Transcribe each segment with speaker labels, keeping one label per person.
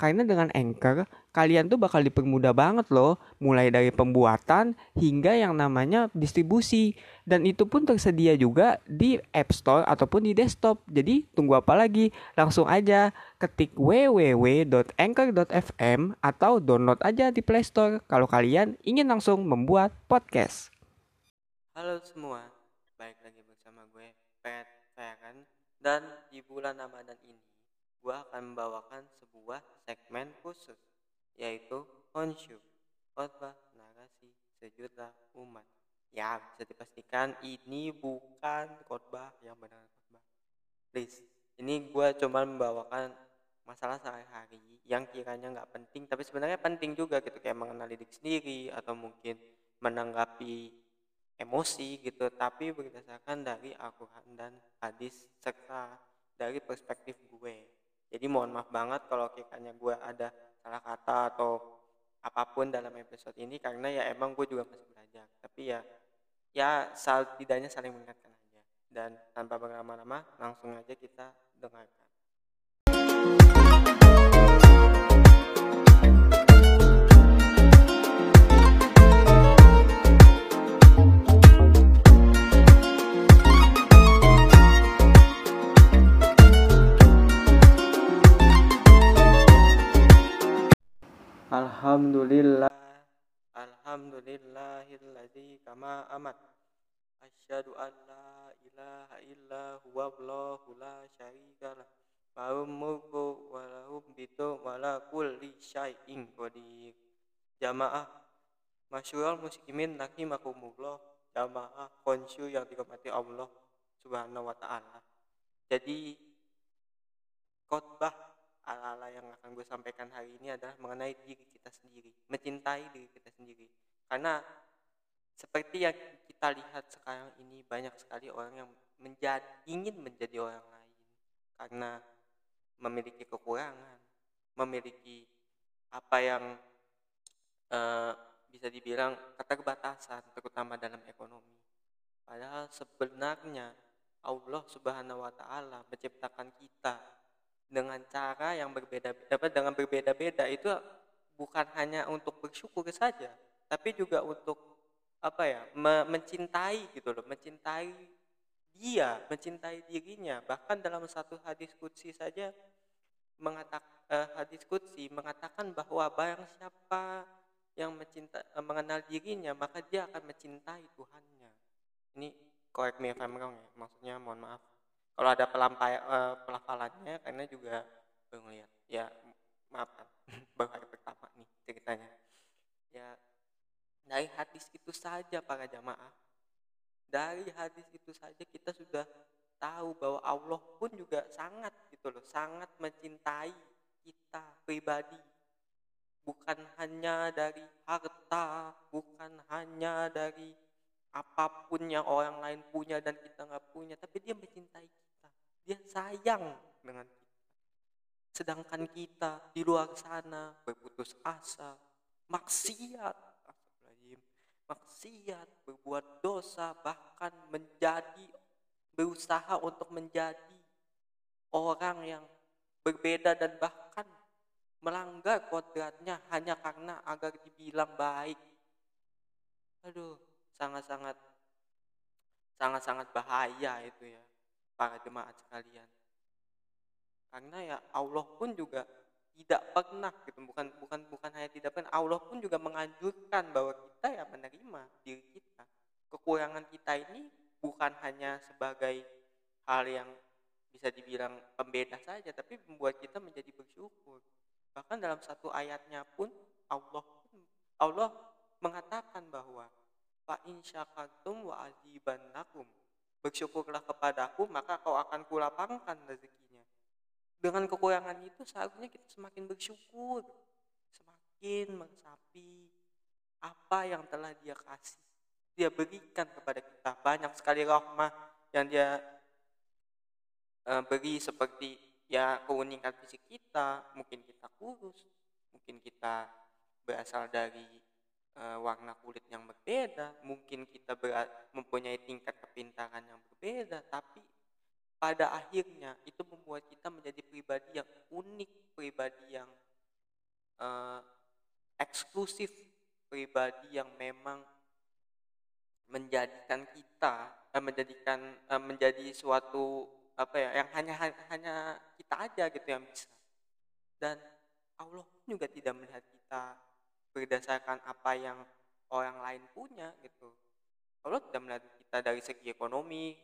Speaker 1: Karena dengan Anchor, kalian tuh bakal dipermudah banget loh, mulai dari pembuatan hingga yang namanya distribusi. Dan itu pun tersedia juga di App Store ataupun di desktop. Jadi tunggu apa lagi? Langsung aja ketik www.anchor.fm atau download aja di Play Store kalau kalian ingin langsung membuat podcast.
Speaker 2: Halo semua, baik lagi bersama gue Pet Feren dan di bulan Ramadan ini gue akan membawakan sebuah segmen khusus yaitu Honshu khotbah narasi sejuta umat. Ya bisa dipastikan ini bukan khotbah yang benar khotbah. Please ini gue cuma membawakan masalah sehari-hari yang kiranya nggak penting tapi sebenarnya penting juga gitu kayak mengenali diri sendiri atau mungkin menanggapi emosi gitu tapi berdasarkan dari Al-Quran dan hadis serta dari perspektif gue jadi mohon maaf banget kalau kiranya gue ada salah kata atau apa pun dalam episode ini karena ya emang gue juga masih belajar. Tapi ya ya tidaknya saling mengingatkan aja. Dan tanpa berlama-lama langsung aja kita dengarkan Alhamdulillah. Alhamdulillahilladzi kama amat. Asyhadu an la ilaha illa huwa Allahu la syarikalah Lahum mulku bitu wa la syai'in qadir. Jamaah Masyurul muslimin rahimakumullah Jamaah konsyu yang dirahmati Allah Subhanahu wa taala. Jadi khotbah ala-ala yang akan gue sampaikan hari ini adalah mengenai diri kita sendiri, mencintai diri kita sendiri. Karena seperti yang kita lihat sekarang ini banyak sekali orang yang menjadi ingin menjadi orang lain karena memiliki kekurangan, memiliki apa yang uh, bisa dibilang keterbatasan terutama dalam ekonomi. Padahal sebenarnya Allah Subhanahu wa taala menciptakan kita dengan cara yang berbeda dapat dengan berbeda-beda itu bukan hanya untuk bersyukur saja tapi juga untuk apa ya me mencintai gitu loh mencintai dia mencintai dirinya. Bahkan dalam satu hadis kutsi saja mengatakan eh, hadis kutsi mengatakan bahwa barang siapa yang mencinta eh, mengenal dirinya maka dia akan mencintai Tuhannya. Ini correct me if I'm wrong ya maksudnya mohon maaf kalau ada pelampai uh, pelafalannya karena juga baru ngeliat. Ya maaf baru hari pertama nih ceritanya. Ya dari hadis itu saja para jamaah. Dari hadis itu saja kita sudah tahu bahwa Allah pun juga sangat gitu loh sangat mencintai kita pribadi. Bukan hanya dari harta bukan hanya dari apa pun yang orang lain punya dan kita nggak punya tapi dia mencintai kita dia sayang dengan kita. Sedangkan kita di luar sana berputus asa, maksiat, maksiat, berbuat dosa, bahkan menjadi berusaha untuk menjadi orang yang berbeda dan bahkan melanggar kodratnya hanya karena agar dibilang baik. Aduh, sangat-sangat sangat-sangat bahaya itu ya para jemaat sekalian. Karena ya Allah pun juga tidak pernah gitu bukan bukan bukan hanya tidak pernah Allah pun juga menganjurkan bahwa kita ya menerima diri kita kekurangan kita ini bukan hanya sebagai hal yang bisa dibilang pembeda saja tapi membuat kita menjadi bersyukur bahkan dalam satu ayatnya pun Allah Allah mengatakan bahwa fa in syakartum wa azibannakum bersyukurlah kepadaku maka kau akan kulapangkan rezekinya. Dengan kekurangan itu seharusnya kita semakin bersyukur. Semakin mensapi apa yang telah dia kasih. Dia berikan kepada kita. Banyak sekali rahmah yang dia uh, beri seperti ya keunikan fisik kita. Mungkin kita kurus mungkin kita berasal dari uh, warna kulit yang berbeda mungkin kita mempunyai tingkat kepintaran yang berbeda tapi pada akhirnya itu membuat kita menjadi pribadi yang unik pribadi yang uh, eksklusif pribadi yang memang menjadikan kita uh, menjadikan uh, menjadi suatu apa ya yang hanya hanya kita aja gitu yang bisa. Dan Allah juga tidak melihat kita berdasarkan apa yang orang lain punya gitu. Allah tidak melihat kita dari segi ekonomi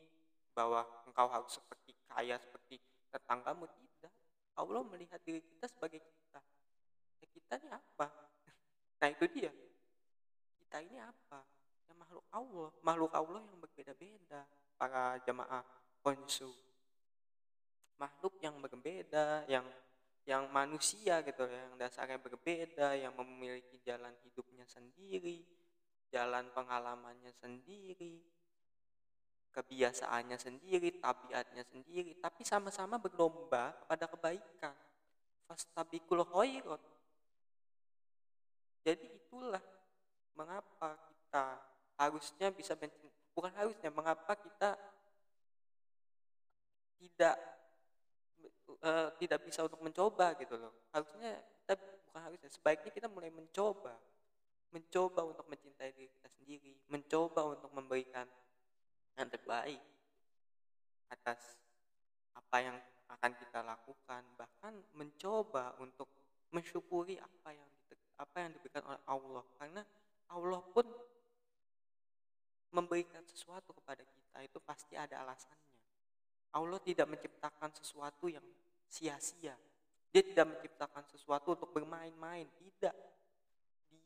Speaker 2: bahwa engkau harus seperti kaya seperti tetanggamu tidak Allah melihat diri kita sebagai kita. Ya, kita ini apa? Nah itu dia. Kita ini apa? Ya makhluk Allah. Makhluk Allah yang berbeda-beda para jamaah konsu makhluk yang berbeda yang yang manusia gitu yang dasarnya berbeda yang memiliki jalan hidupnya sendiri jalan pengalamannya sendiri kebiasaannya sendiri, tabiatnya sendiri, tapi sama-sama berlomba kepada kebaikan. Fastabikul khairat. Jadi itulah mengapa kita harusnya bisa bukan harusnya mengapa kita tidak uh, tidak bisa untuk mencoba gitu loh. Harusnya kita bukan harusnya sebaiknya kita mulai mencoba. Mencoba untuk mencintai diri kita sendiri, mencoba untuk memberikan yang terbaik atas apa yang akan kita lakukan. Bahkan mencoba untuk mensyukuri apa yang apa yang diberikan oleh Allah. Karena Allah pun memberikan sesuatu kepada kita itu pasti ada alasannya. Allah tidak menciptakan sesuatu yang sia-sia. Dia tidak menciptakan sesuatu untuk bermain-main. Tidak.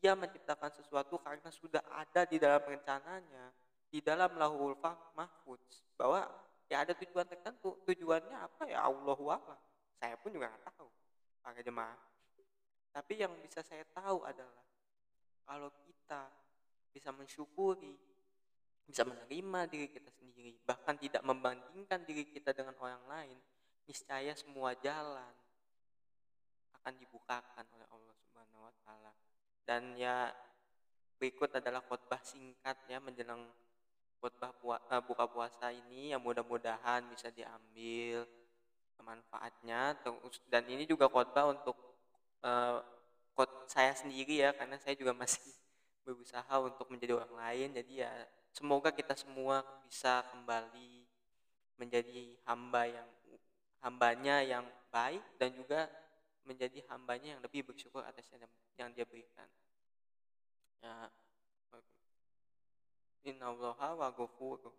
Speaker 2: Dia menciptakan sesuatu karena sudah ada di dalam rencananya di dalam lahul mahfud bahwa ya ada tujuan tertentu. Tujuannya apa? Ya Allah wala saya pun juga nggak tahu. Para jemaah. Tapi yang bisa saya tahu adalah kalau kita bisa mensyukuri bisa menerima diri kita sendiri bahkan tidak membandingkan diri kita dengan orang lain niscaya semua jalan akan dibukakan oleh Allah Subhanahu wa taala. Dan ya berikut adalah khotbah singkat ya menjelang khutbah uh, buka puasa ini yang mudah-mudahan bisa diambil manfaatnya. Dan ini juga khotbah untuk uh, saya sendiri ya karena saya juga masih berusaha untuk menjadi orang lain. Jadi ya semoga kita semua bisa kembali menjadi hamba yang hambanya yang baik dan juga menjadi hambanya yang lebih bersyukur atas yang, dia berikan ya Inna wa ghafurur.